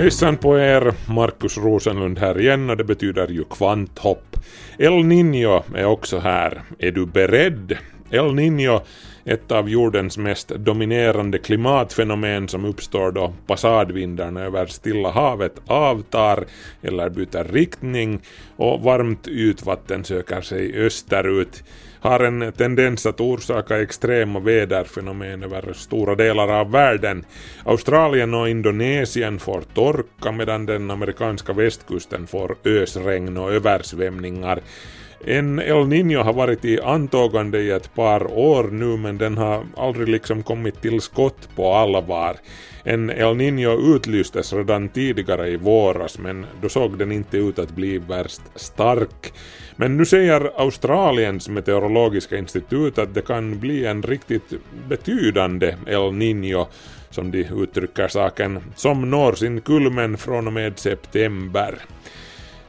Hejsan på er, Markus Rosenlund här igen och det betyder ju kvanthopp. El Niño är också här. Är du beredd? El Niño, ett av jordens mest dominerande klimatfenomen som uppstår då passadvindarna över Stilla havet avtar eller byter riktning och varmt ytvatten söker sig österut har en tendens att orsaka extrema väderfenomen över stora delar av världen. Australien och Indonesien får torka medan den amerikanska västkusten får ösregn och översvämningar. En El Niño har varit i antågande i ett par år nu men den har aldrig liksom kommit till skott på allvar. En El Niño utlystes redan tidigare i våras men då såg den inte ut att bli värst stark. Men nu säger Australiens meteorologiska institut att det kan bli en riktigt betydande El Niño som de uttrycker saken, som når sin kulmen från och med september.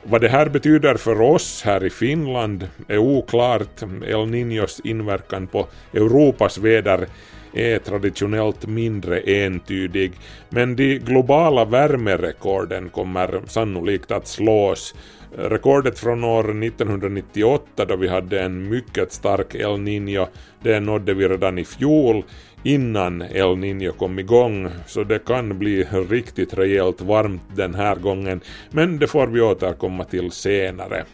Vad det här betyder för oss här i Finland är oklart. El Niños inverkan på Europas väder är traditionellt mindre entydig, men de globala värmerekorden kommer sannolikt att slås. Rekordet från år 1998 då vi hade en mycket stark El Niño, det nådde vi redan i fjol innan El Niño kom igång, så det kan bli riktigt rejält varmt den här gången, men det får vi återkomma till senare.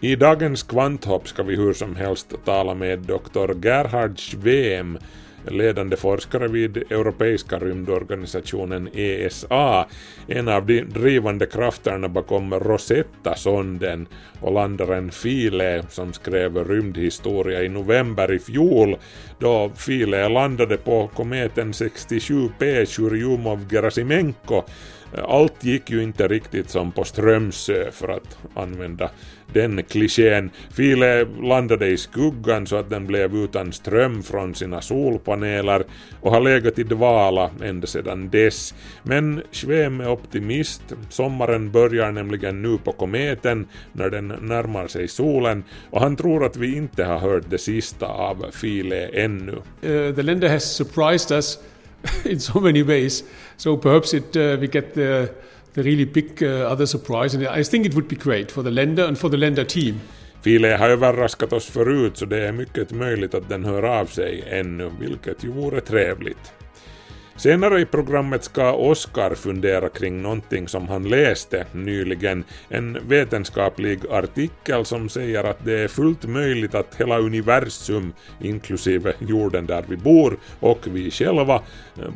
I dagens kvanthopp ska vi hur som helst tala med Dr. Gerhard Schwem, ledande forskare vid Europeiska rymdorganisationen ESA, en av de drivande krafterna bakom Rosetta-sonden och landaren Philae som skrev rymdhistoria i november i fjol då Philae landade på kometen 67P Churyumov-Gerasimenko allt gick ju inte riktigt som på Strömsö eh, för att använda den klichén. File landade i skuggan så att den blev utan ström från sina solpaneler och har legat i dvala ända sedan dess. Men Schwem är optimist. Sommaren börjar nämligen nu på kometen när den närmar sig solen och han tror att vi inte har hört det sista av File ännu. Uh, the lender has surprised us in so many ways. So perhaps it uh, we get the the really big uh, other surprise, and I think it would be great for the lender and for the lender team. File har överraskat oss förut så det är mycket möjligt att den hör av sig ännu, vilket ju vore trevligt. Senare i programmet ska Oskar fundera kring någonting som han läste nyligen, en vetenskaplig artikel som säger att det är fullt möjligt att hela universum, inklusive jorden där vi bor och vi själva,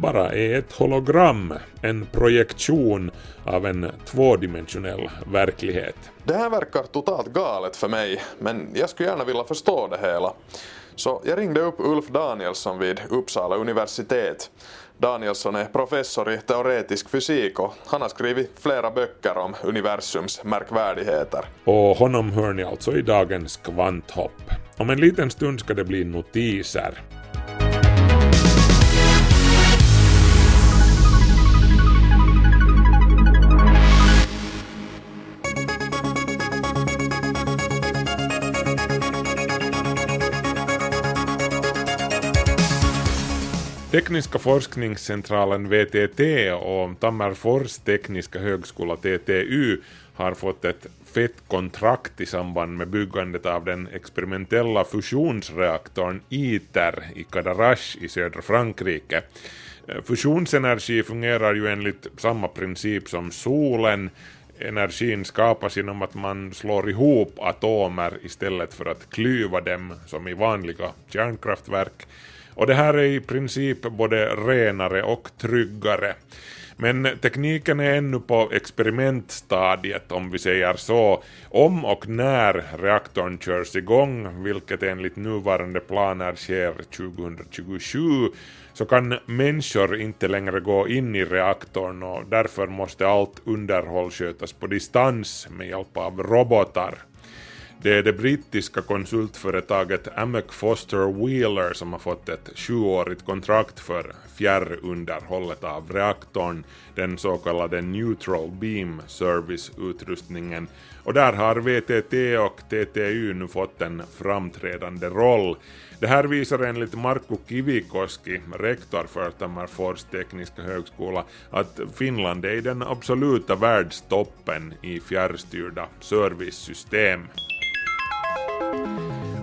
bara är ett hologram, en projektion av en tvådimensionell verklighet. Det här verkar totalt galet för mig, men jag skulle gärna vilja förstå det hela. Så jag ringde upp Ulf Danielsson vid Uppsala universitet. Danielsson är professor i teoretisk fysik och han har skrivit flera böcker om universums märkvärdigheter. Och honom hör ni alltså i dagens kvanthopp. Om en liten stund ska det bli notiser. Tekniska forskningscentralen VTT och Tammerfors tekniska högskola TTU har fått ett fett kontrakt i samband med byggandet av den experimentella fusionsreaktorn ITER i Cadarache i södra Frankrike. Eh, fusionsenergi fungerar ju enligt samma princip som solen. Energin skapas genom att man slår ihop atomer istället för att klyva dem som i vanliga kärnkraftverk och det här är i princip både renare och tryggare. Men tekniken är ännu på experimentstadiet om vi säger så. Om och när reaktorn körs igång, vilket enligt nuvarande planer sker 2027, så kan människor inte längre gå in i reaktorn och därför måste allt underhåll skötas på distans med hjälp av robotar. Det är det brittiska konsultföretaget Amec Foster Wheeler som har fått ett sjuårigt kontrakt för fjärrunderhållet av reaktorn, den så kallade Neutral Beam Service-utrustningen, och där har VTT och TTU nu fått en framträdande roll. Det här visar enligt Markku Kivikoski, rektor för Tammerfors tekniska högskola, att Finland är i den absoluta världstoppen i fjärrstyrda servicesystem.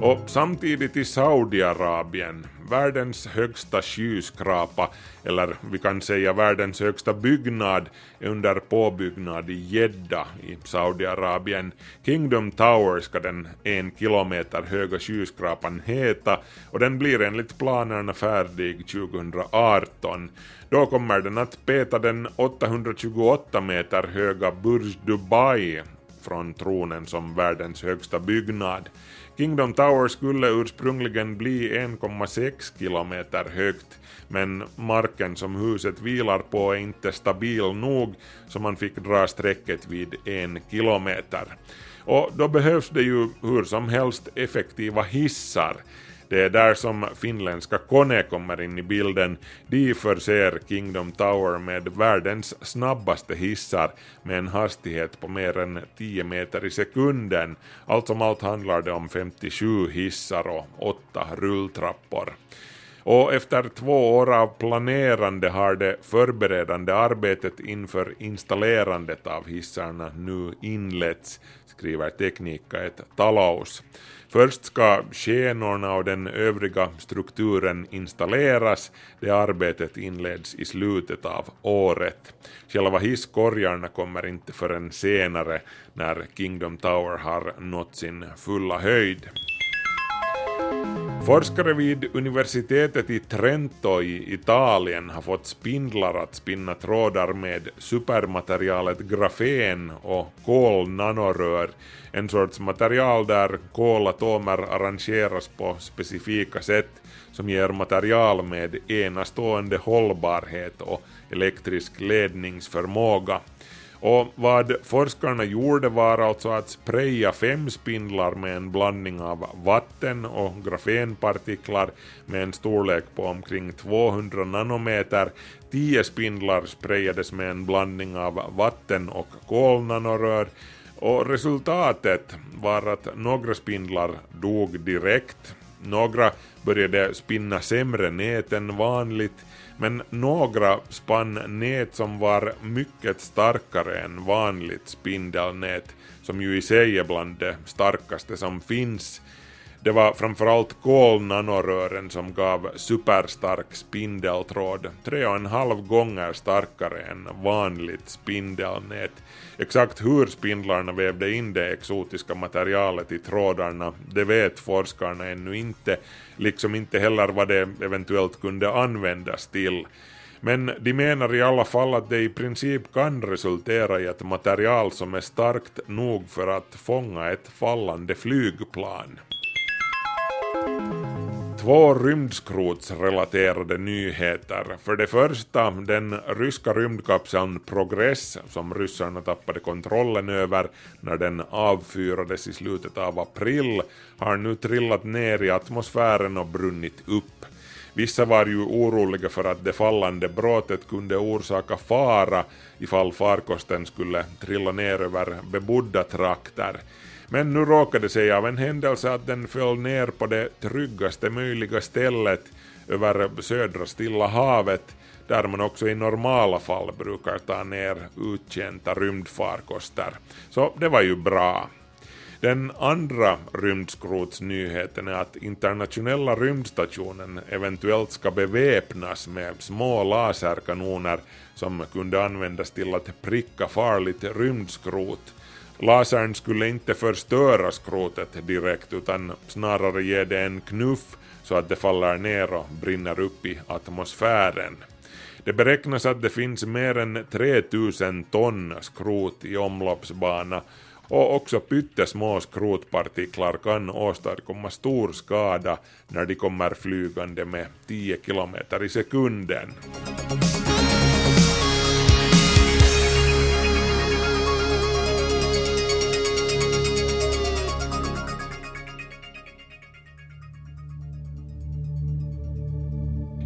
Och samtidigt i Saudiarabien, världens högsta skyskrapa, eller vi kan säga världens högsta byggnad, är under påbyggnad i Jeddah i Saudiarabien. Kingdom Tower ska den en kilometer höga skyskrapan heta och den blir enligt planerna färdig 2018. Då kommer den att peta den 828 meter höga Burj Dubai från tronen som världens högsta byggnad. Kingdom Tower skulle ursprungligen bli 1,6 kilometer högt, men marken som huset vilar på är inte stabil nog, så man fick dra strecket vid 1 kilometer. Och då behövs det ju hur som helst effektiva hissar. Det är där som finländska Kone kommer in i bilden. De förser Kingdom Tower med världens snabbaste hissar med en hastighet på mer än 10 meter i sekunden. Allt som allt handlar det om 57 hissar och 8 rulltrappor. Och efter två år av planerande har det förberedande arbetet inför installerandet av hissarna nu inletts, skriver Teknika ett Talaus. Först ska skenorna och den övriga strukturen installeras. Det arbetet inleds i slutet av året. Själva hisskorgarna kommer inte förrän senare när Kingdom Tower har nått sin fulla höjd. Forskare vid universitetet i Trento i Italien har fått spindlar att spinna trådar med supermaterialet grafen och kolnanorör, en sorts material där kolatomer arrangeras på specifika sätt som ger material med enastående hållbarhet och elektrisk ledningsförmåga. Och vad forskarna gjorde var alltså att spraya fem spindlar med en blandning av vatten och grafenpartiklar med en storlek på omkring 200 nanometer. Tio spindlar sprayades med en blandning av vatten och kolnanorör. Och resultatet var att några spindlar dog direkt, några började spinna sämre nät än vanligt, men några spann nät som var mycket starkare än vanligt spindelnät, som ju i sig är bland det starkaste som finns. Det var framförallt kolnanorören som gav superstark spindeltråd, tre och en halv gånger starkare än vanligt spindelnät. Exakt hur spindlarna vävde in det exotiska materialet i trådarna, det vet forskarna ännu inte, liksom inte heller vad det eventuellt kunde användas till. Men de menar i alla fall att det i princip kan resultera i ett material som är starkt nog för att fånga ett fallande flygplan. Två rymdskrotsrelaterade nyheter. För det första, den ryska rymdkapseln Progress som ryssarna tappade kontrollen över när den avfyrades i slutet av april har nu trillat ner i atmosfären och brunnit upp. Vissa var ju oroliga för att det fallande bråtet kunde orsaka fara ifall farkosten skulle trilla ner över bebodda trakter. Men nu råkade det sig av en händelse att den föll ner på det tryggaste möjliga stället över södra Stilla havet, där man också i normala fall brukar ta ner uttjänta rymdfarkoster. Så det var ju bra. Den andra rymdskrotsnyheten är att internationella rymdstationen eventuellt ska beväpnas med små laserkanoner som kunde användas till att pricka farligt rymdskrot Lasern skulle inte förstöra skrotet direkt utan snarare ge det en knuff så att det faller ner och brinner upp i atmosfären. Det beräknas att det finns mer än 3000 ton skrot i omloppsbana och också pyttesmå skrotpartiklar kan åstadkomma stor skada när de kommer flygande med 10 km i sekunden.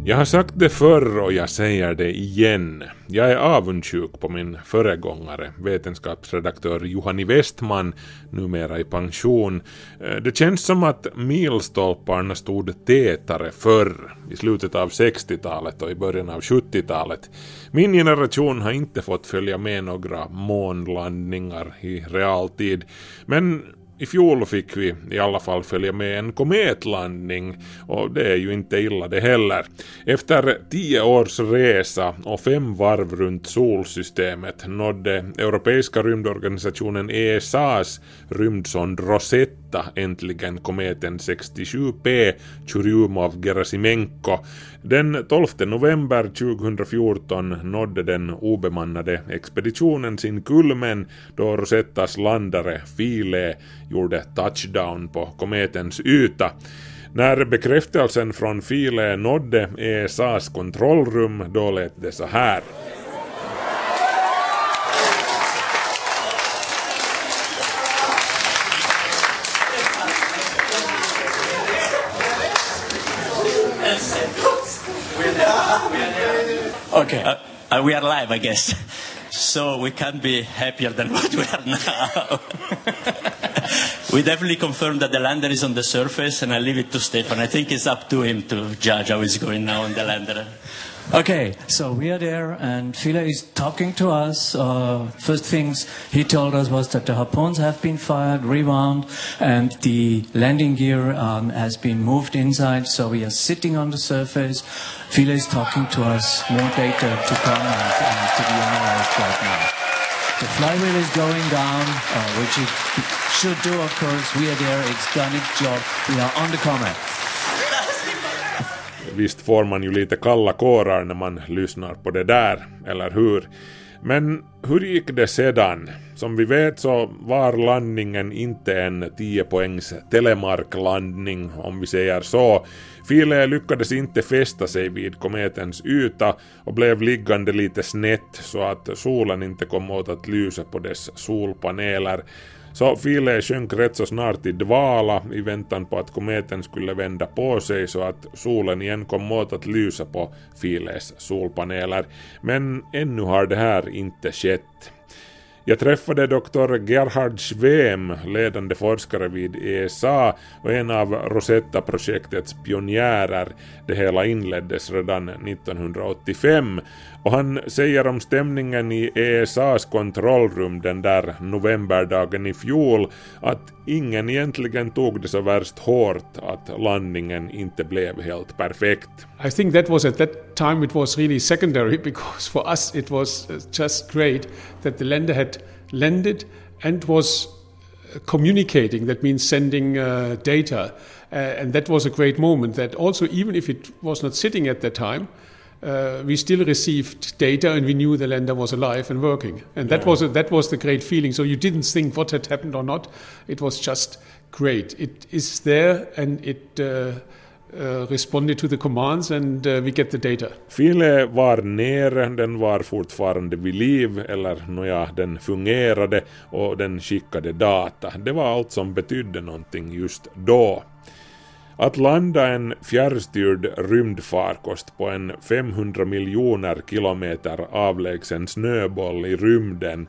Jag har sagt det förr och jag säger det igen. Jag är avundsjuk på min föregångare, vetenskapsredaktör Juhani Westman, numera i pension. Eh, det känns som att milstolparna stod tätare förr, i slutet av 60-talet och i början av 70-talet. Min generation har inte fått följa med några månlandningar i realtid, men i fjol fick vi i alla fall följa med en kometlandning och det är ju inte illa det heller. Efter tio års resa och fem varv runt solsystemet nådde Europeiska rymdorganisationen ESAs rymdsond Rosetta äntligen kometen 67P Churyumov-Gerasimenko. Den 12 november 2014 nådde den obemannade expeditionen sin kulmen då Rosettas landare Philae gjorde touchdown på kometens yta. När bekräftelsen från Philae nådde ESAs kontrollrum då lät det så här. Okay, uh, uh, we are live, I guess. So we can't be happier than what we are now. we definitely confirmed that the lander is on the surface, and I leave it to Stefan. I think it's up to him to judge how it's going now on the lander. Okay, so we are there, and Fila is talking to us. Uh, first things he told us was that the harpoons have been fired, rewound, and the landing gear um, has been moved inside. So we are sitting on the surface. Fila is talking to us. More data to come and, and to be analyzed right now. The flywheel is going down, uh, which it should do, of course. We are there. It's done its job. We are on the comet. Visst får man ju lite kalla kårar när man lyssnar på det där, eller hur? Men hur gick det sedan? Som vi vet så var landningen inte en 10 poängs telemarklandning, om vi säger så. Philae lyckades inte fästa sig vid kometens yta och blev liggande lite snett så att solen inte kom åt att lysa på dess solpaneler. Så Philae sjönk rätt så snart i dvala i väntan på att kometen skulle vända på sig så att solen igen kom åt att lysa på Philaes solpaneler. Men ännu har det här inte skett. Jag träffade Dr. Gerhard Schwem, ledande forskare vid ESA och en av Rosetta-projektets pionjärer. Det hela inleddes redan 1985 och han säger om stämningen i ESAs kontrollrum den där novemberdagen i fjol att ingen egentligen tog det så värst hårt att landningen inte blev helt perfekt. I think that was at that time it was really secondary because for us it was uh, just great that the lender had landed and was communicating that means sending uh, data. Uh, and that was a great moment that also even if it was not sitting at that time uh, we still received data and we knew the lender was alive and working. And that was a, that was the great feeling. So you didn't think what had happened or not. It was just great. It is there and it uh, responded to the commands and uh, we get the data. File var nere, den var fortfarande vid liv, eller nåja, den fungerade och den skickade data. Det var allt som betydde någonting just då. Att landa en fjärrstyrd rymdfarkost på en 500 miljoner kilometer avlägsen snöboll i rymden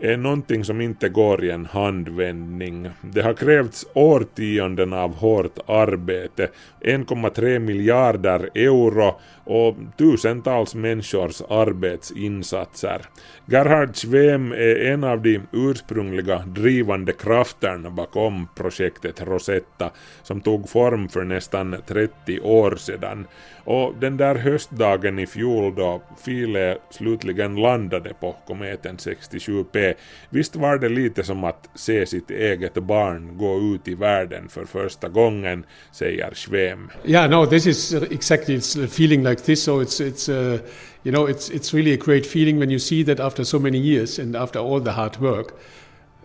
är någonting som inte går i en handvändning. Det har krävts årtionden av hårt arbete, 1,3 miljarder euro och tusentals människors arbetsinsatser. Gerhard Schwem är en av de ursprungliga drivande krafterna bakom projektet Rosetta som tog form för nästan 30 år sedan. Och den där höstdagen i fjol då Philae slutligen landade på kometen 67P, visst var det lite som att se sitt eget barn gå ut i världen för första gången, säger Schwem. Yeah, no, this is exactly it's a feeling like this. So it's it's uh, you know, it's it's really a great feeling when you see that after so many years and after all the hard work,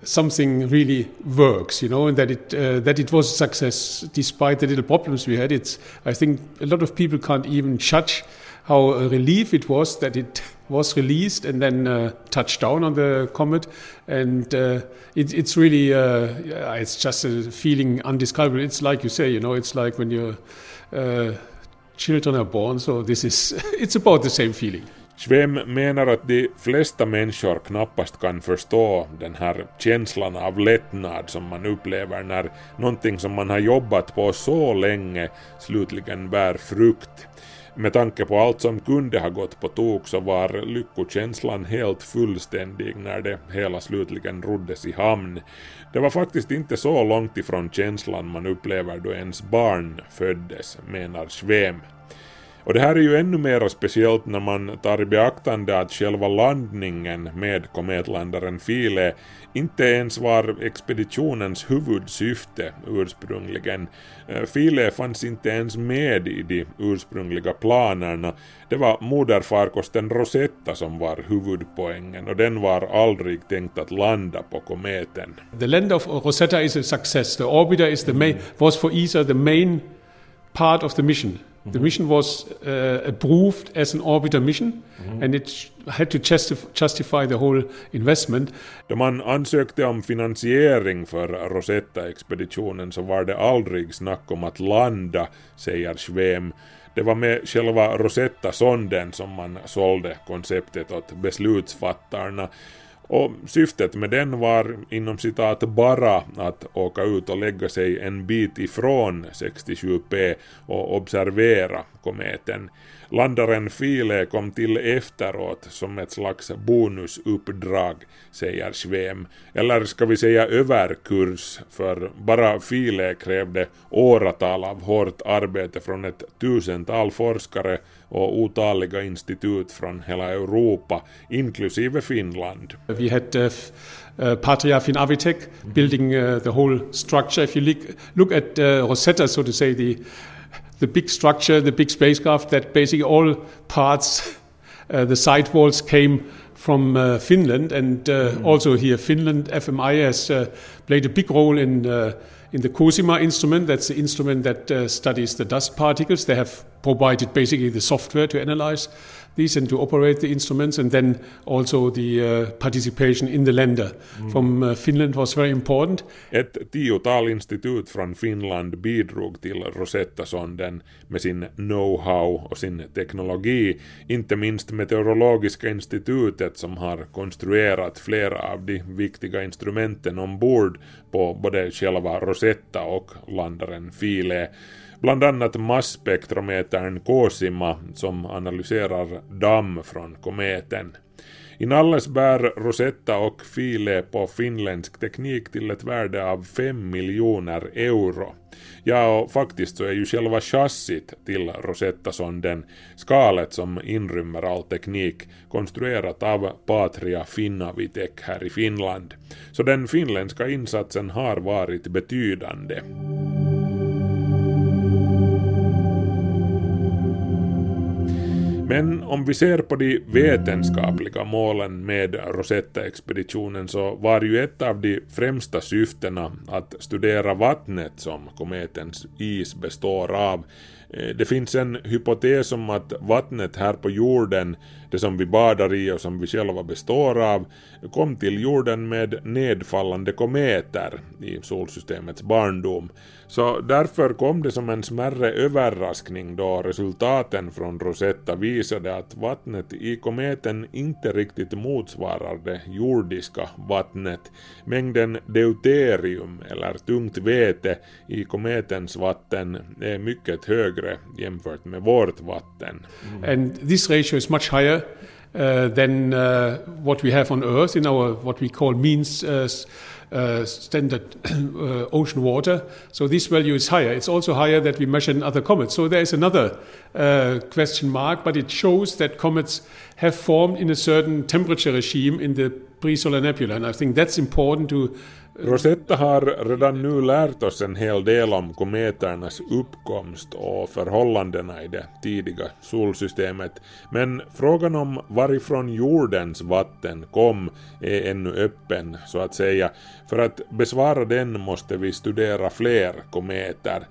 something really works, you know, and that it uh, that it was a success despite the little problems we had. It's I think a lot of people can't even judge how a relief it was that it was released and then uh, touched down on the comet, and uh, it, it's really uh, it's just a feeling undescribable. It's like you say, you know, it's like when your uh, children are born. So this is it's about the same feeling. Schwem menar att de flesta människor knappast kan förstå den här känslan av lättnad som man upplever när någonting som man har jobbat på så länge slutligen bär frukt. Med tanke på allt som kunde ha gått på tok så var lyckokänslan helt fullständig när det hela slutligen roddes i hamn. Det var faktiskt inte så långt ifrån känslan man upplever då ens barn föddes, menar Schwem. Och det här är ju ännu mer speciellt när man tar i beaktande att själva landningen med kometlandaren Philae inte ens var expeditionens huvudsyfte ursprungligen. Eh, Philae fanns inte ens med i de ursprungliga planerna. Det var moderfarkosten Rosetta som var huvudpoängen och den var aldrig tänkt att landa på kometen. The land of Rosetta is a success. The orbiter is the main was for ESA the main part of the mission. The mission was uh, approved as an orbiter mission, and it had to justif- justify the whole investment. Då man ansökte om finansiering för Rosetta-expeditionen så var det aldrig snack om att landa, säger Schwem. Det var med själva Rosetta-sonden som man sålde konceptet åt beslutsfattarna. Och syftet med den var inom citat bara att åka ut och lägga sig en bit ifrån 67P och observera kometen. Landaren Philae kom till efteråt som ett slags bonusuppdrag, säger Schwem. Eller ska vi säga överkurs, för bara Philae krävde åratal av hårt arbete från ett tusental forskare och otaliga institut från hela Europa, inklusive Finland. We had uh, f- uh, Patria Finavitek building uh, the whole structure. If you look, look at uh, Rosetta, so to say, the the big structure, the big spacecraft, that basically all parts, uh, the side walls came from uh, Finland, and uh, also here Finland FMI has uh, played a big role in. In the COSIMA instrument, that's the instrument that uh, studies the dust particles. They have provided basically the software to analyze these and to operate the instruments, and then also the uh, participation in the lander from uh, Finland was very important. Ett tiotal institut från Finland bidrog till Rosetta-sonden med sin know-how och sin teknologi, inte minst Meteorologiska institutet som har konstruerat flera av de viktiga instrumenten ombord på både själva Rosetta och landaren Philae. Bland annat masspektrometern COSIMA som analyserar damm från kometen. I Nalles bär Rosetta och File på finländsk teknik till ett värde av 5 miljoner euro. Ja, och faktiskt så är ju själva chassit till Rosetta-sonden, skalet som inrymmer all teknik, konstruerat av Patria Finnavitek här i Finland. Så den finländska insatsen har varit betydande. Men om vi ser på de vetenskapliga målen med Rosetta-expeditionen så var ju ett av de främsta syftena att studera vattnet som kometens is består av. Eh, det finns en hypotes om att vattnet här på jorden, det som vi badar i och som vi själva består av, kom till jorden med nedfallande kometer i solsystemets barndom. Så därför kom det som en smärre överraskning då resultaten från Rosetta visade att vattnet i kometen inte riktigt motsvarar det jordiska vattnet. Mängden deuterium, eller tungt vete, i kometens vatten är mycket högre jämfört med vårt vatten. And this ratio is much higher than uh, what we have on Earth in our what we call means uh, uh, standard uh, ocean water. So this value is higher. It's also higher that we measure in other comets. So there is another uh, question mark, but it shows that comets have formed in a certain temperature regime in the pre-solar nebula, and I think that's important to uh, Rosetta har redan nu lärt oss en hel del om kometernas uppkomst och förhållandena i det tidiga solsystemet, men frågan om varifrån jordens vatten kom är ännu öppen, så att säga. För att besvara den måste vi studera fler kometer.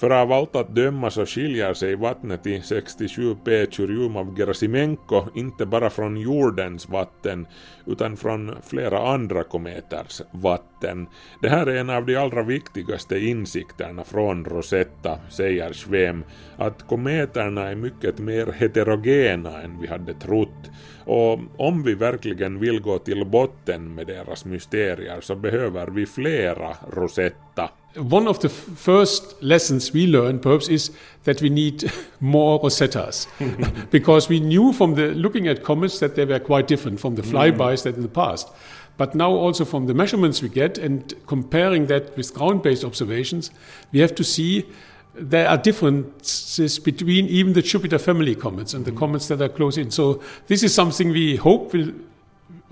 För av allt att döma så skiljer sig vattnet i 67P Churyum av Gerasimenko inte bara från jordens vatten utan från flera andra kometers vatten. Det här är en av de allra viktigaste insikterna från Rosetta, säger Schwem, att kometerna är mycket mer heterogena än vi hade trott och om vi verkligen vill gå till botten med deras mysterier så behöver vi flera Rosetta. One of the first lessons we learned, perhaps, is that we need more Rosettas, because we knew from the looking at comets that they were quite different from the flybys that in the past. But now, also from the measurements we get and comparing that with ground-based observations, we have to see there are differences between even the Jupiter family comets and the mm-hmm. comets that are close in. So this is something we hope will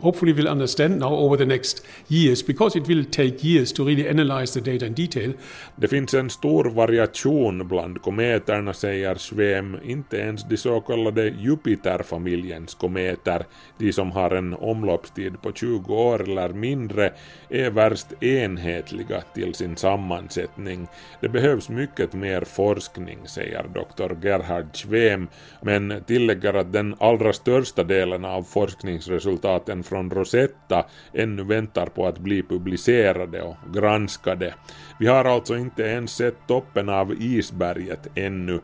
hopefully will understand now over the next years because it will take years to really analyze the data in detail. Det finns en stor variation bland kometerna, säger Schwem, inte ens de så kallade Jupiterfamiljens kometer, de som har en omloppstid på 20 år eller mindre, är värst enhetliga till sin sammansättning. Det behövs mycket mer forskning, säger Dr. Gerhard Schwem, men tillägger att den allra största delen av forskningsresultaten från Rosetta ännu väntar på att bli publicerade och granskade. Vi har alltså inte ens sett toppen av isberget ännu,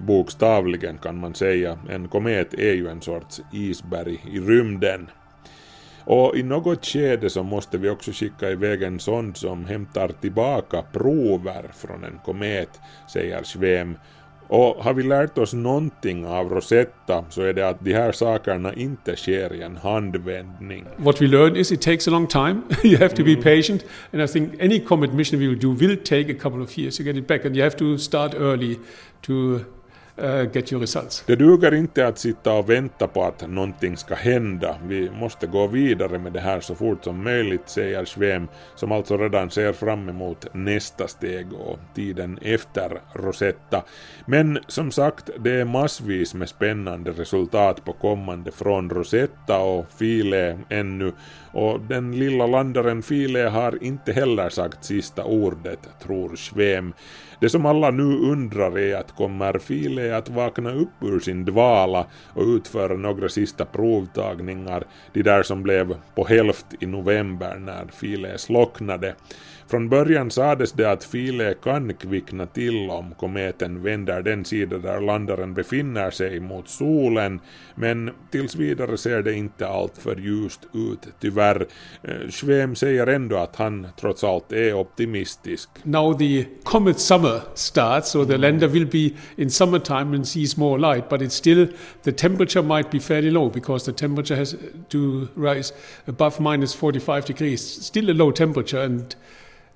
bokstavligen kan man säga. En komet är ju en sorts isberg i rymden. Och i något skede så måste vi också skicka iväg en sond som hämtar tillbaka prover från en komet, säger Schwem och har vi lärt oss någonting av Rosetta så är det att de här sakerna inte sker i en handvändning. What we learned is it takes a long time. you have to be patient. And I think any comet mission we will do will take a couple of years to get it back. And you have to start early to uh, get your results. Det duger inte att sitta och vänta på att någonting ska hända. Vi måste gå vidare med det här så fort som möjligt, säger Schwem, som alltså redan ser fram emot nästa steg och tiden efter Rosetta. Men som sagt, det är massvis med spännande resultat på kommande från Rosetta och File ännu, och den lilla landaren File har inte heller sagt sista ordet, tror Schwem. Det som alla nu undrar är att kommer File att vakna upp ur sin dvala och utföra några sista provtagningar, de där som blev på hälft i november när File slocknade. Från början sades det att File kan kvickna till om kometen vänder den sida där landaren befinner sig mot solen, men tills vidare ser det inte alltför ljust ut, tyvärr. Eh, Schwem säger ändå att han trots allt är optimistisk. Now the comet summer starts, so the lander will be in summertime and sees more light, but it's still, the temperature might be fairly low because the temperature has to rise above minus 45 degrees. Still a low temperature and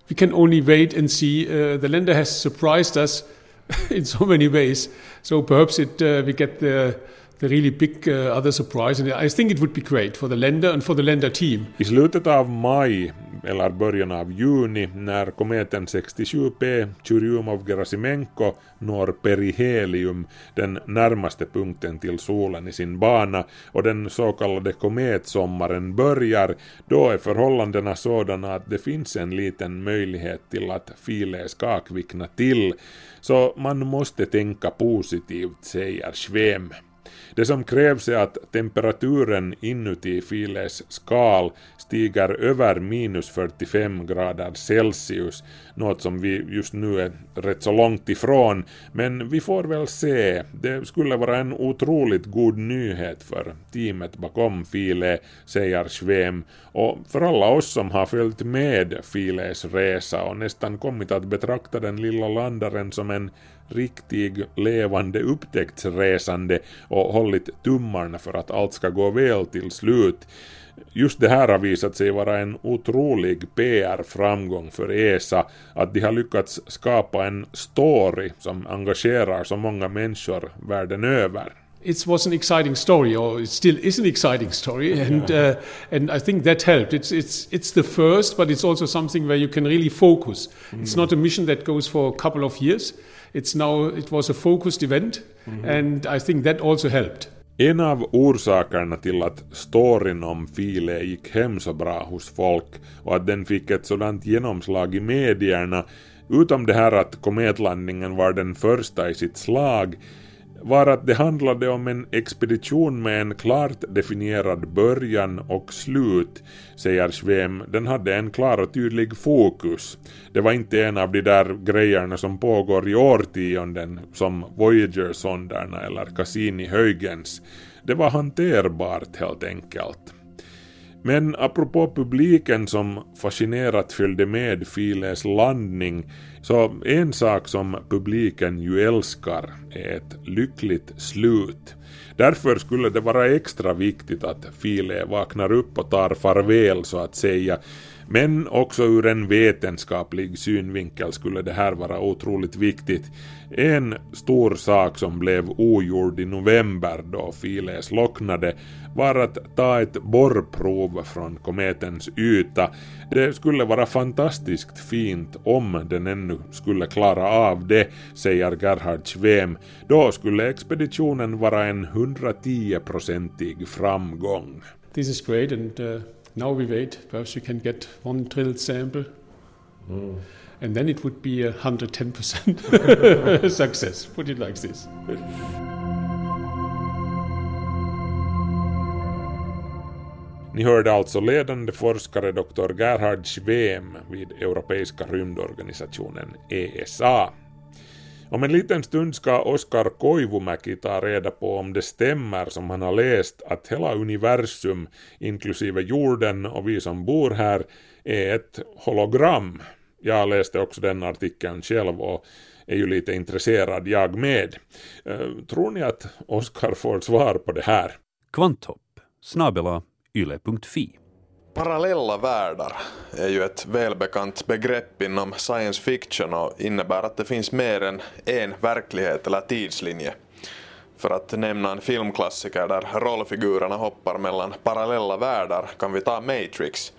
we can only wait and see. Uh, the lender has surprised us in so many ways. So perhaps it uh, we get the the really big uh, other surprise, and I think it would be great for the lender and for the lender team. I slutet av maj eller början av juni när kometen 67P Churyumov Gerasimenko når perihelium, den närmaste punkten till solen i sin bana och den så kallade kometsommaren börjar, då är förhållandena sådana att det finns en liten möjlighet till att filer ska kvickna till. Så man måste tänka positivt, säger Schwem. Det som krävs är att temperaturen inuti filens skal stiger över minus 45 grader Celsius, något som vi just nu är rätt så långt ifrån, men vi får väl se. Det skulle vara en otroligt god nyhet för teamet bakom File, säger Schwem, och för alla oss som har följt med Files resa och nästan kommit att betrakta den lilla landaren som en riktig levande upptäcktsresande och hållit tummarna för att allt ska gå väl till slut. Just det här har vi visat sig vara en otrolig PR-framgång för ESA, att de har lyckats skapa en story som engagerar så många människor världen över. it was an exciting story, or it still is an exciting story, and uh, and I think that helped. It's it's it's the first, but it's also something where you can really focus. It's not a mission that goes for a couple of years. It's now it was a focused event, and I think that also helped. En av orsakerna till att storyn om File gick hem så bra hos folk och att den fick ett sådant genomslag i medierna, utom det här att kometlandningen var den första i sitt slag, var att det handlade om en expedition med en klart definierad början och slut, säger Svem. Den hade en klar och tydlig fokus. Det var inte en av de där grejerna som pågår i årtionden som Voyager-sonderna eller Cassini-Huygens. Det var hanterbart helt enkelt. Men apropå publiken som fascinerat följde med Files landning, så en sak som publiken ju älskar är ett lyckligt slut. Därför skulle det vara extra viktigt att File vaknar upp och tar farväl så att säga, men också ur en vetenskaplig synvinkel skulle det här vara otroligt viktigt. En stor sak som blev ogjord i november då Files slocknade var att ta ett borrprov från kometens yta. Det skulle vara fantastiskt fint om den ännu skulle klara av det, säger Gerhard Schwem. Då skulle expeditionen vara en 110-procentig framgång. This is great, and uh, now we wait. Perhaps we can get one drilled sample, and then it would be a hundred ten percent success. Put it like this. Ni hörde alltså ledande forskare Dr. Gerhard Schwem vid Europeiska rymdorganisationen ESA. Om en liten stund ska Oskar Koivumäki ta reda på om det stämmer som han har läst att hela universum, inklusive jorden och vi som bor här, är ett hologram. Jag läste också den artikeln själv och är ju lite intresserad jag med. Eh, tror ni att Oskar får svar på det här? Kvanthopp snabela yle.fi. Parallella världar är ju ett välbekant begrepp inom science fiction och innebär att det finns mer än en verklighet eller tidslinje. För att nämna en filmklassiker där rollfigurerna hoppar mellan parallella världar kan vi ta Matrix.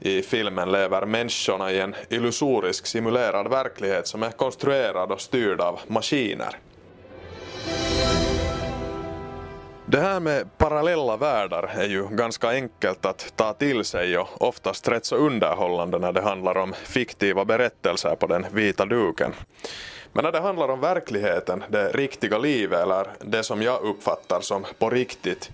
I filmen lever människorna i en illusorisk simulerad verklighet som är konstruerad och styrd av maskiner. Det här med parallella världar är ju ganska enkelt att ta till sig och oftast rätt så underhållande när det handlar om fiktiva berättelser på den vita duken. Men när det handlar om verkligheten, det riktiga livet eller det som jag uppfattar som på riktigt,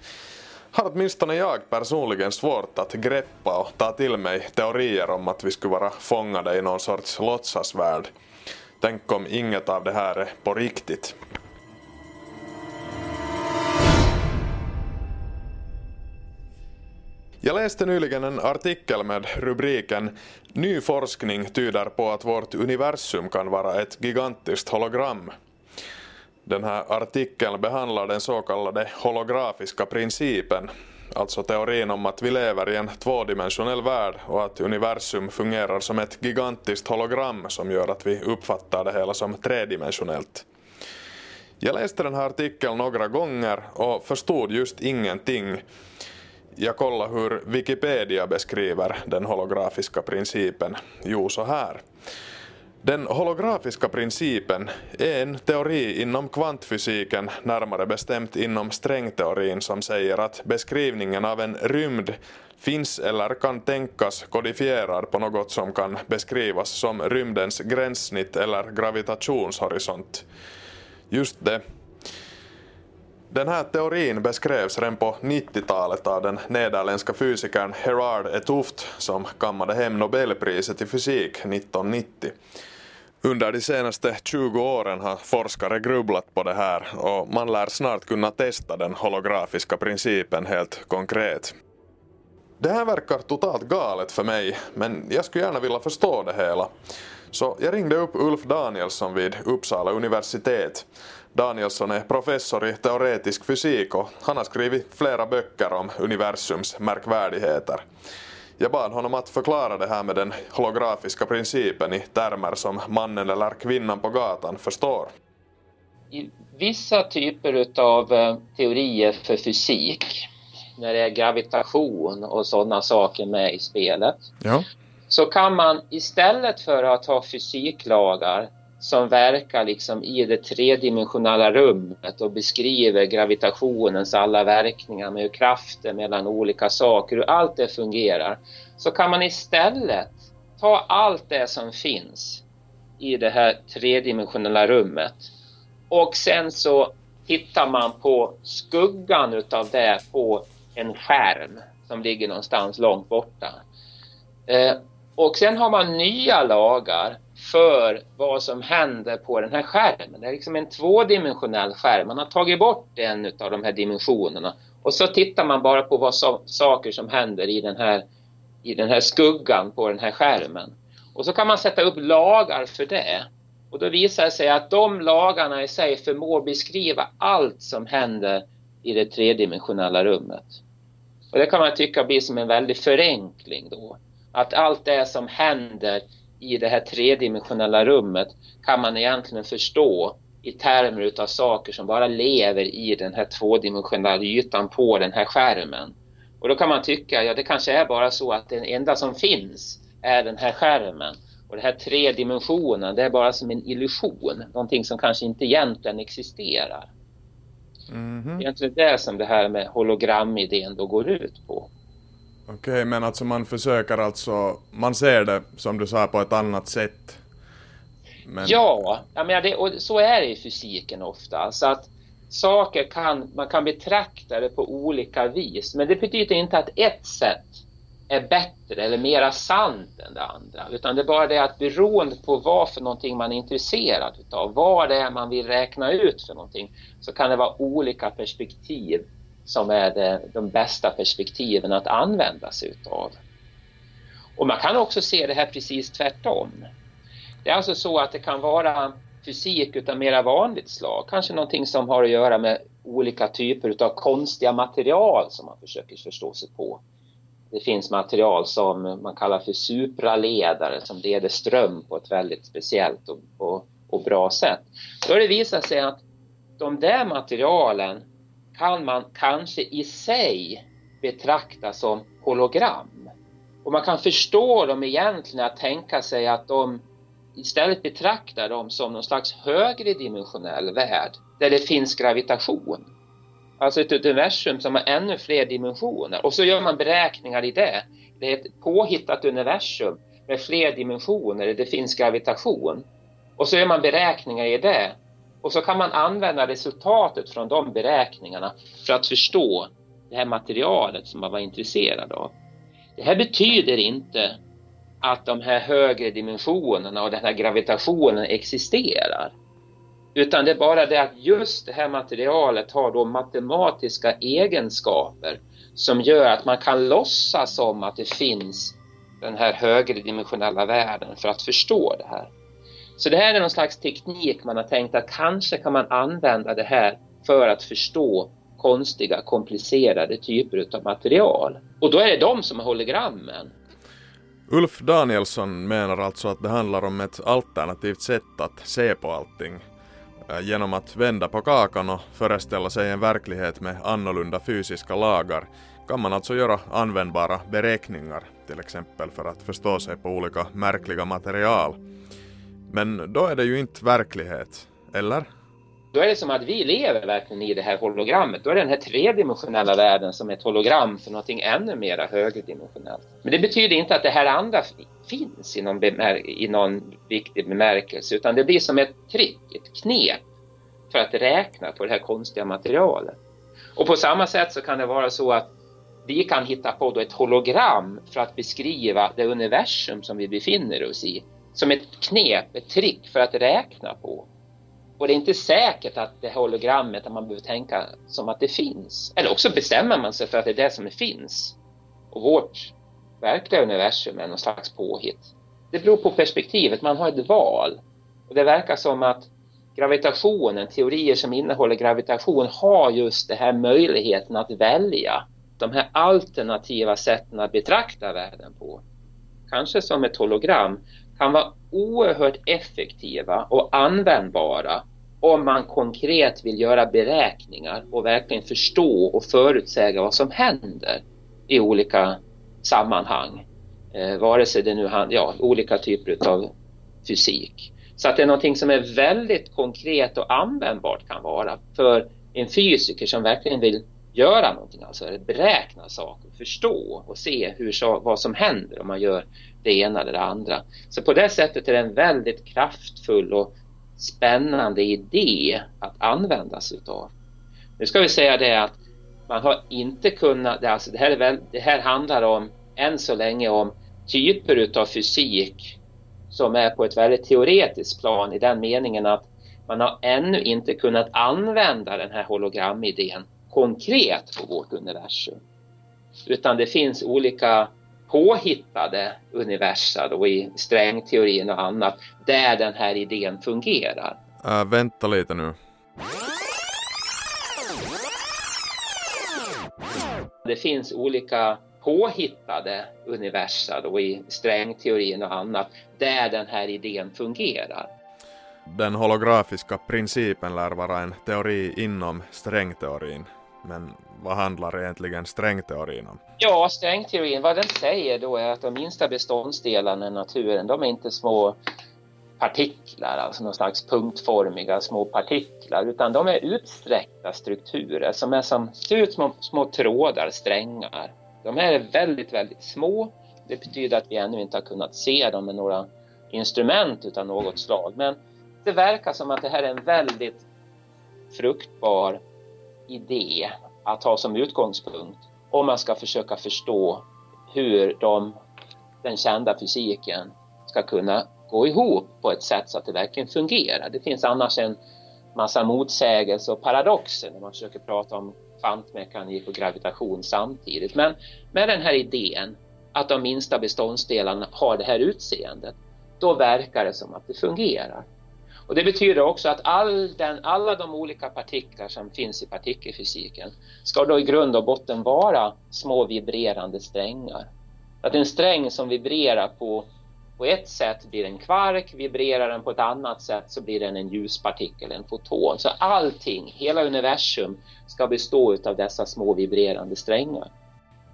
har åtminstone jag personligen svårt att greppa och ta till mig teorier om att vi skulle vara fångade i någon sorts låtsasvärld. Tänk om inget av det här är på riktigt. Jag läste nyligen en artikel med rubriken Ny forskning tyder på att vårt universum kan vara ett gigantiskt hologram. Den här artikeln behandlar den så kallade holografiska principen, alltså teorin om att vi lever i en tvådimensionell värld och att universum fungerar som ett gigantiskt hologram som gör att vi uppfattar det hela som tredimensionellt. Jag läste den här artikeln några gånger och förstod just ingenting. Jag kolla hur Wikipedia beskriver den holografiska principen. Jo, så här. Den holografiska principen är en teori inom kvantfysiken, närmare bestämt inom strängteorin som säger att beskrivningen av en rymd finns eller kan tänkas kodifierad på något som kan beskrivas som rymdens gränssnitt eller gravitationshorisont. Just det. Den här teorin beskrevs redan på 90-talet av den nederländska fysikern Gerard Etouft som kammade hem Nobelpriset i fysik 1990. Under de senaste 20 åren har forskare grubblat på det här och man lär snart kunna testa den holografiska principen helt konkret. Det här verkar totalt galet för mig, men jag skulle gärna vilja förstå det hela. Så jag ringde upp Ulf Danielsson vid Uppsala universitet. Danielsson är professor i teoretisk fysik och han har skrivit flera böcker om universums märkvärdigheter. Jag bad honom att förklara det här med den holografiska principen i termer som mannen eller kvinnan på gatan förstår. i vissa typer av eh, teorier för fysik, när det är gravitation och sådana saker med i spelet, Ja. så kan man istället för att ha fysiklagar som verkar liksom i det tredimensionella rummet och beskriver gravitationens alla verkningar med hur kraften mellan olika saker, hur allt det fungerar, så kan man istället ta allt det som finns i det här tredimensionella rummet och sen så tittar man på skuggan utav det på en skärm som ligger någonstans långt borta. Eh, och sen har man nya lagar för vad som händer på den här skärmen. Det är liksom en tvådimensionell skärm. Man har tagit bort en av de här dimensionerna och så tittar man bara på vad so saker som händer i den, här, i den här skuggan på den här skärmen. Och så kan man sätta upp lagar för det. Och då visar det sig att de lagarna i sig förmår beskriva allt som händer i det tredimensionella rummet. Och det kan man tycka blir som en väldig förenkling då. Att allt det som händer i det här tredimensionella rummet kan man egentligen förstå i termer utav saker som bara lever i den här tvådimensionella ytan på den här skärmen. Och då kan man tycka, ja det kanske är bara så att det enda som finns är den här skärmen. Och det här tre dimensionen, det är bara som en illusion. Någonting som kanske inte egentligen existerar. Mhm. Det är egentligen det som det här med hologramidén då går ut på. Okej, men alltså man försöker alltså, man ser det som du sa på ett annat sätt. Men, Ja, jag menar det, och så är det i fysiken ofta. Så att saker kan, man kan betrakta det på olika vis. Men det betyder inte att ett sätt är bättre eller mera sant än det andra. Utan det är bara det att beroende på vad för någonting man är intresserad utav, vad det är man vill räkna ut för någonting, så kan det vara olika perspektiv som är det, de bästa perspektiven att använda sig utav. Och man kan också se det här precis tvärtom. Det är alltså så att det kan vara fysik utav mera vanligt slag. Kanske någonting som har att göra med olika typer utav konstiga material som man försöker förstå sig på. Det finns material som man kallar för supraledare som leder ström på ett väldigt speciellt och, och, och bra sätt. Då har det visat sig att de där materialen kan man kanske i sig betrakta som hologram. Och man kan förstå dem egentligen att tänka sig att de istället betraktar dem som någon slags högre dimensionell värld där det finns gravitation. Alltså ett universum som har ännu fler dimensioner och så gör man beräkningar i det. Det är ett påhittat universum med fler dimensioner där det finns gravitation. Och så gör man beräkningar i det. Och så kan man använda resultatet från de beräkningarna för att förstå det här materialet som man var intresserad av. Det här betyder inte att de här högre dimensionerna och den här gravitationen existerar. Utan det är bara det att just det här materialet har då matematiska egenskaper som gör att man kan låtsas som att det finns den här högre dimensionella världen för att förstå det här. Så det här är någon slags teknik man har tänkt att kanske kan man använda det här för att förstå konstiga, komplicerade typer av material. Och då är det de som är hologrammen. Ulf Danielsson menar alltså att det handlar om ett alternativt sätt att se på allting. Eh, genom att vända på kakan och föreställa sig en verklighet med annorlunda fysiska lagar kan man alltså göra användbara beräkningar, till exempel för att förstå sig på olika märkliga material. Men då är det ju inte verklighet, eller? Då är det som att vi lever verkligen i det här hologrammet. Då är det den här tredimensionella världen som är ett hologram för någonting ännu mera högerdimensionellt. Men det betyder inte att det här andra finns i någon, bemär- i någon viktig bemärkelse utan det blir som ett trick, ett knep för att räkna på det här konstiga materialet. Och på samma sätt så kan det vara så att vi kan hitta på då ett hologram för att beskriva det universum som vi befinner oss i. Som ett knep, ett trick för att räkna på. Och det är inte säkert att det hologrammet att man behöver tänka som att det finns. Eller också bestämmer man sig för att det är det som finns. Och vårt verkliga universum är någon slags påhitt. Det beror på perspektivet, man har ett val. Och det verkar som att gravitationen, teorier som innehåller gravitation har just den här möjligheten att välja de här alternativa sätten att betrakta världen på. Kanske som ett hologram kan vara oerhört effektiva och användbara om man konkret vill göra beräkningar och verkligen förstå och förutsäga vad som händer i olika sammanhang. Eh, vare sig det nu handlar ja, olika typer av fysik. Så att det är någonting som är väldigt konkret och användbart kan vara för en fysiker som verkligen vill göra någonting, alltså beräkna saker, förstå och se hur, vad som händer om man gör det ena eller det andra. Så på det sättet är det en väldigt kraftfull och spännande idé att använda sig utav. Nu ska vi säga det att man har inte kunnat, alltså det, här väl, det här handlar om än så länge om typer utav fysik som är på ett väldigt teoretiskt plan i den meningen att man har ännu inte kunnat använda den här hologramidén konkret på vårt universum. Utan det finns olika påhittade universa då i strängteorin och annat där den här idén fungerar. Äh, vänta lite nu. Det finns olika påhittade universa då i strängteorin och annat där den här idén fungerar. Den holografiska principen lär vara en teori inom strängteorin. Men vad handlar egentligen strängteorin om? Ja, strängteorin, vad den säger då är att de minsta beståndsdelarna i naturen, de är inte små partiklar, alltså någon slags punktformiga små partiklar, utan de är utsträckta strukturer som är som, ser ut som små trådar, strängar. De här är väldigt, väldigt små. Det betyder att vi ännu inte har kunnat se dem med några instrument utan något slag. Men det verkar som att det här är en väldigt fruktbar idé att ha som utgångspunkt om man ska försöka förstå hur de, den kända fysiken ska kunna gå ihop på ett sätt så att det verkligen fungerar. Det finns annars en massa motsägelser och paradoxer när man försöker prata om kvantmekanik och gravitation samtidigt. Men med den här idén att de minsta beståndsdelarna har det här utseendet, då verkar det som att det fungerar. Och det betyder också att all den, alla de olika partiklar som finns i partikelfysiken ska då i grund och botten vara små vibrerande strängar. Att en sträng som vibrerar på, på ett sätt blir en kvark, vibrerar den på ett annat sätt så blir den en ljuspartikel, en foton. Så allting, hela universum ska bestå av dessa små vibrerande strängar.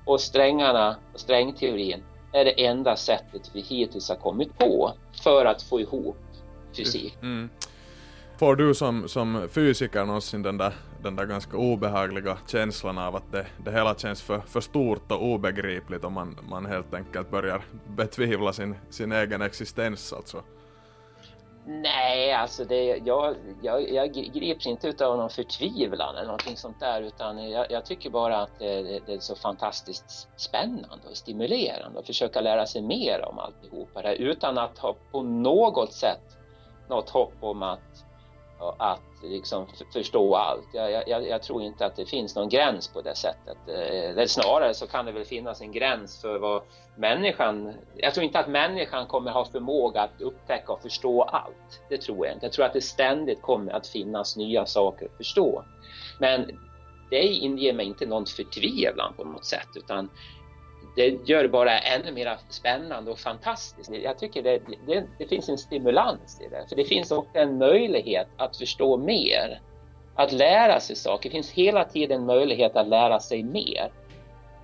Och strängarna, strängteorin, är det enda sättet vi hittills har kommit på för att få ihop fysik. Mm. Får du som, som fysiker någonsin den där, den där ganska obehagliga känslan av att det, det hela känns för, för stort och obegripligt om man, man helt enkelt börjar betvivla sin, sin egen existens alltså? Nej, alltså det, jag, jag, jag grips inte utav någon förtvivlan eller någonting sånt där utan jag, jag tycker bara att det, det, är så fantastiskt spännande och stimulerande att försöka lära sig mer om alltihopa det utan att ha på något sätt något hopp om att, att liksom förstå allt. Jag, jag, jag, tror inte att det finns någon gräns på det sättet. Eh, eller snarare så kan det väl finnas en gräns för vad människan... Jag tror inte att människan kommer ha förmåga att upptäcka och förstå allt. Det tror jag inte. Jag tror att det ständigt kommer att finnas nya saker att förstå. Men det inger mig inte någon förtvivlan på något sätt utan det gör det bara ännu mer spännande och fantastiskt. Jag tycker det, det, det, finns en stimulans i det. För det finns också en möjlighet att förstå mer. Att lära sig saker. Det finns hela tiden möjlighet att lära sig mer.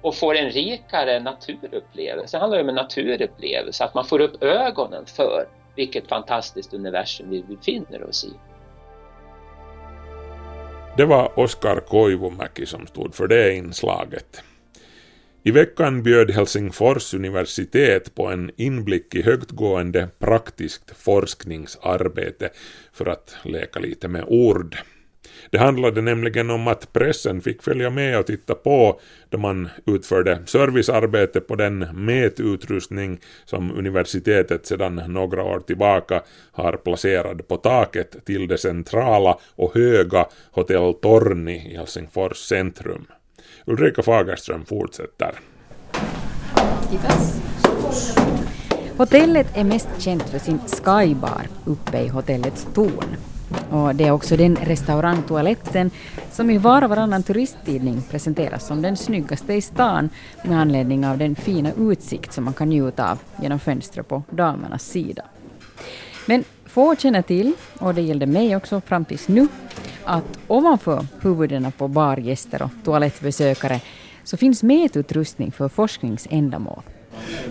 Och få en rikare naturupplevelse. Det handlar om en naturupplevelse. Att man får upp ögonen för vilket fantastiskt universum vi befinner oss i. Det var Oskar Koivumäki som stod för det inslaget. I veckan bjöd Helsingfors universitet på en inblick i högtgående praktiskt forskningsarbete för att leka lite med ord. Det handlade nämligen om att pressen fick följa med och titta på då man utförde servicearbete på den mätutrustning som universitetet sedan några år tillbaka har placerad på taket till det centrala och höga Hotell Torni i Helsingfors centrum. Ulrika Fagerström fortsätter. Hotellet är mest känt för sin skybar uppe i hotellets torn. Och det är också den restaurangtoaletten som i var och varannan turisttidning presenteras som den snyggaste i stan med anledning av den fina utsikt som man kan njuta av genom fönstret på damernas sida. Men Få känner till, och det gällde mig också fram tills nu, att ovanför huvudena på bargäster och toalettbesökare så finns mätutrustning för forskningsändamål.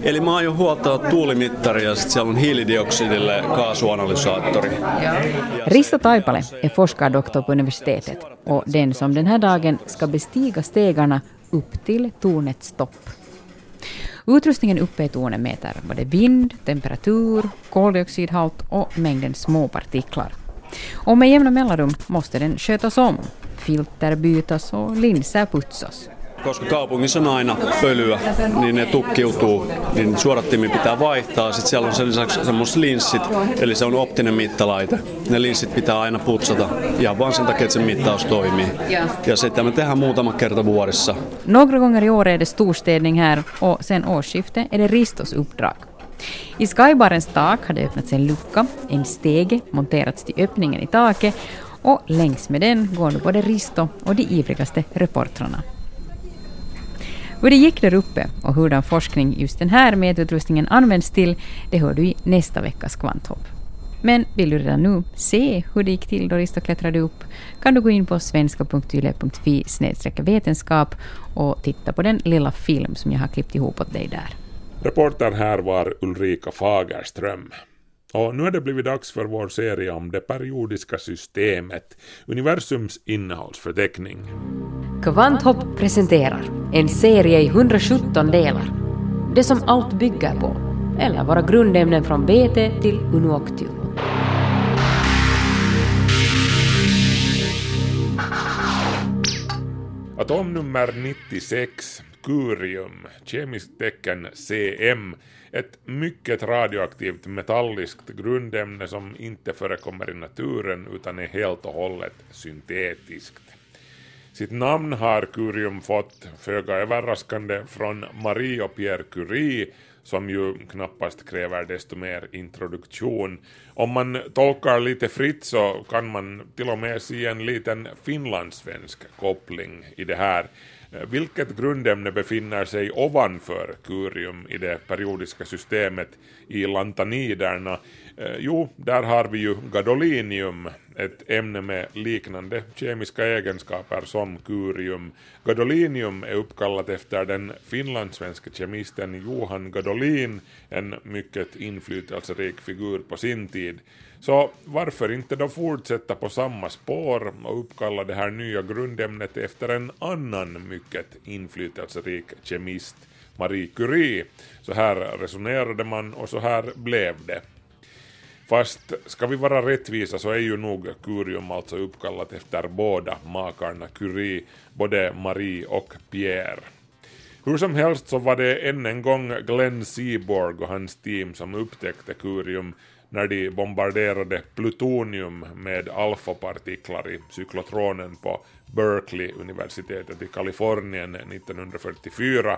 Eli mä aion huoltaa tuulimittari ja sitten siellä on hiilidioksidille kaasuanalysaattori. Risto Taipale är forskardoktor på universitetet och den som den här dagen ska bestiga stegarna upp till tornets topp. Utrustningen uppe i tornet mäter både vind, temperatur, koldioxidhalt och mängden småpartiklar. Och med jämna mellanrum måste den skötas om, filter bytas och linser putsas. Koska kaupungissa on aina pölyä, niin ne tukkiutuu, niin suodattimia pitää vaihtaa. Sitten siellä on sen lisäksi semmoiset linssit, eli se on optinen mittalaite. Ne linssit pitää aina putsata ihan vaan sen takia, että se mittaus toimii. Ja sitten me tehdään muutama kerta vuodessa. Några gånger i år är det storstädning här och sen årsskiftet är det Ristos uppdrag. I Skybarens tak har det öppnats en lucka, en stege monterats till öppningen i taket och längs med den går nu både Risto och de ivrigaste reportrarna. Hur det gick där uppe och hurdan forskning just den här mätutrustningen används till, det hör du i nästa veckas Kvanthopp. Men vill du redan nu se hur det gick till då Risto klättrade upp kan du gå in på svenska.yle.fi vetenskap och titta på den lilla film som jag har klippt ihop åt dig där. Reporter här var Ulrika Fagerström. Och nu är det blivit dags för vår serie om det periodiska systemet, universums innehållsförteckning. Kvanthopp presenterar en serie i 117 delar. Det som allt bygger på, eller våra grundämnen från BT till Unuoctium. Atomnummer 96, curium, kemiskt tecken CM, ett mycket radioaktivt metalliskt grundämne som inte förekommer i naturen utan är helt och hållet syntetiskt. Sitt namn har curium fått, föga överraskande, från Marie och Pierre Curie som ju knappast kräver desto mer introduktion. Om man tolkar lite fritt så kan man till och med se en liten finlandssvensk koppling i det här. Eh, vilket grundämne befinner sig ovanför curium i det periodiska systemet i lantaniderna? Eh, jo, där har vi ju gadolinium, ett ämne med liknande kemiska egenskaper som curium. Gadolinium är uppkallat efter den finlandssvenske kemisten Johan Gadolin, en mycket inflytelserik figur på sin tid. Så varför inte då fortsätta på samma spår och uppkalla det här nya grundämnet efter en annan mycket inflytelserik kemist, Marie Curie. Så här resonerade man och så här blev det. Fast ska vi vara rättvisa så är ju nog curium alltså uppkallat efter båda makarna Curie, både Marie och Pierre. Hur som helst så var det än en gång Glenn Seaborg och hans team som upptäckte curium när de bombarderade plutonium med alfapartiklar i cyklotronen på Berkeley-universitetet i Kalifornien 1944.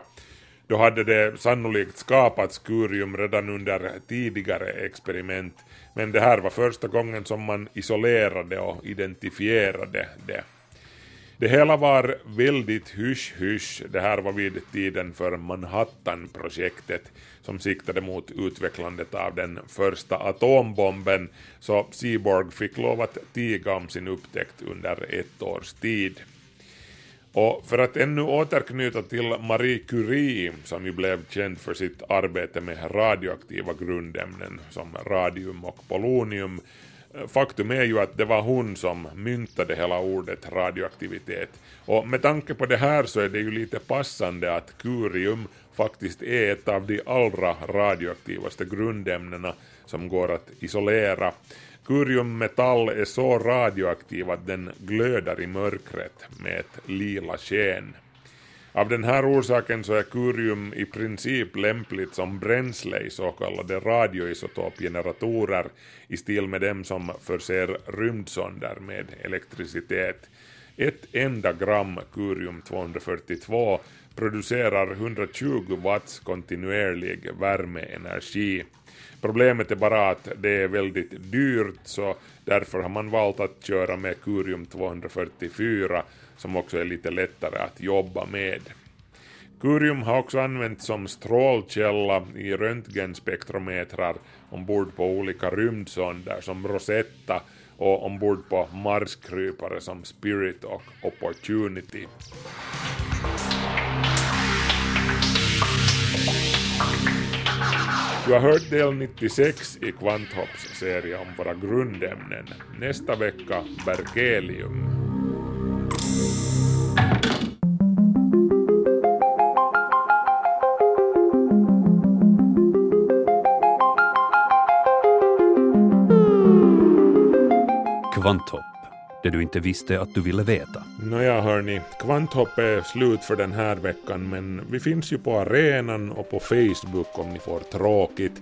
Då hade det sannolikt skapats curium redan under tidigare experiment, men det här var första gången som man isolerade och identifierade det. Det hela var väldigt hysch-hysch, det här var vid tiden för Manhattan-projektet som siktade mot utvecklandet av den första atombomben, så Seaborg fick lov att tiga om sin upptäckt under ett års tid. Och för att ännu återknyta till Marie Curie, som ju blev känd för sitt arbete med radioaktiva grundämnen som radium och polonium, faktum är ju att det var hon som myntade hela ordet radioaktivitet. Och med tanke på det här så är det ju lite passande att curium faktiskt är ett av de allra radioaktivaste grundämnena som går att isolera. Curiummetall är så radioaktiv att den glödar i mörkret med ett lila sken. Av den här orsaken så är curium i princip lämpligt som bränsle i så kallade radioisotopgeneratorer i stil med dem som förser rymdsonder med elektricitet. Ett enda gram curium-242 producerar 120 watts kontinuerlig värmeenergi. Problemet är bara att det är väldigt dyrt så därför har man valt att köra med curium 244 som också är lite lättare att jobba med. Curium har också använts som strålkälla i röntgenspektrometrar ombord på olika rymdsonder som Rosetta och ombord på Marskrypare som Spirit och Opportunity. Du har hört del 96 i Kvanthopps serie om våra grundämnen. Nästa vecka berkelium. Kvanthopp, det du inte visste att du ville veta. Nåja hörni, Kvanthopp är slut för den här veckan men vi finns ju på arenan och på Facebook om ni får tråkigt.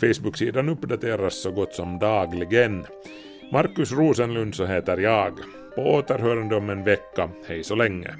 Facebook-sidan uppdateras så gott som dagligen. Markus Rosenlund så heter jag. På återhörande om en vecka. Hej så länge.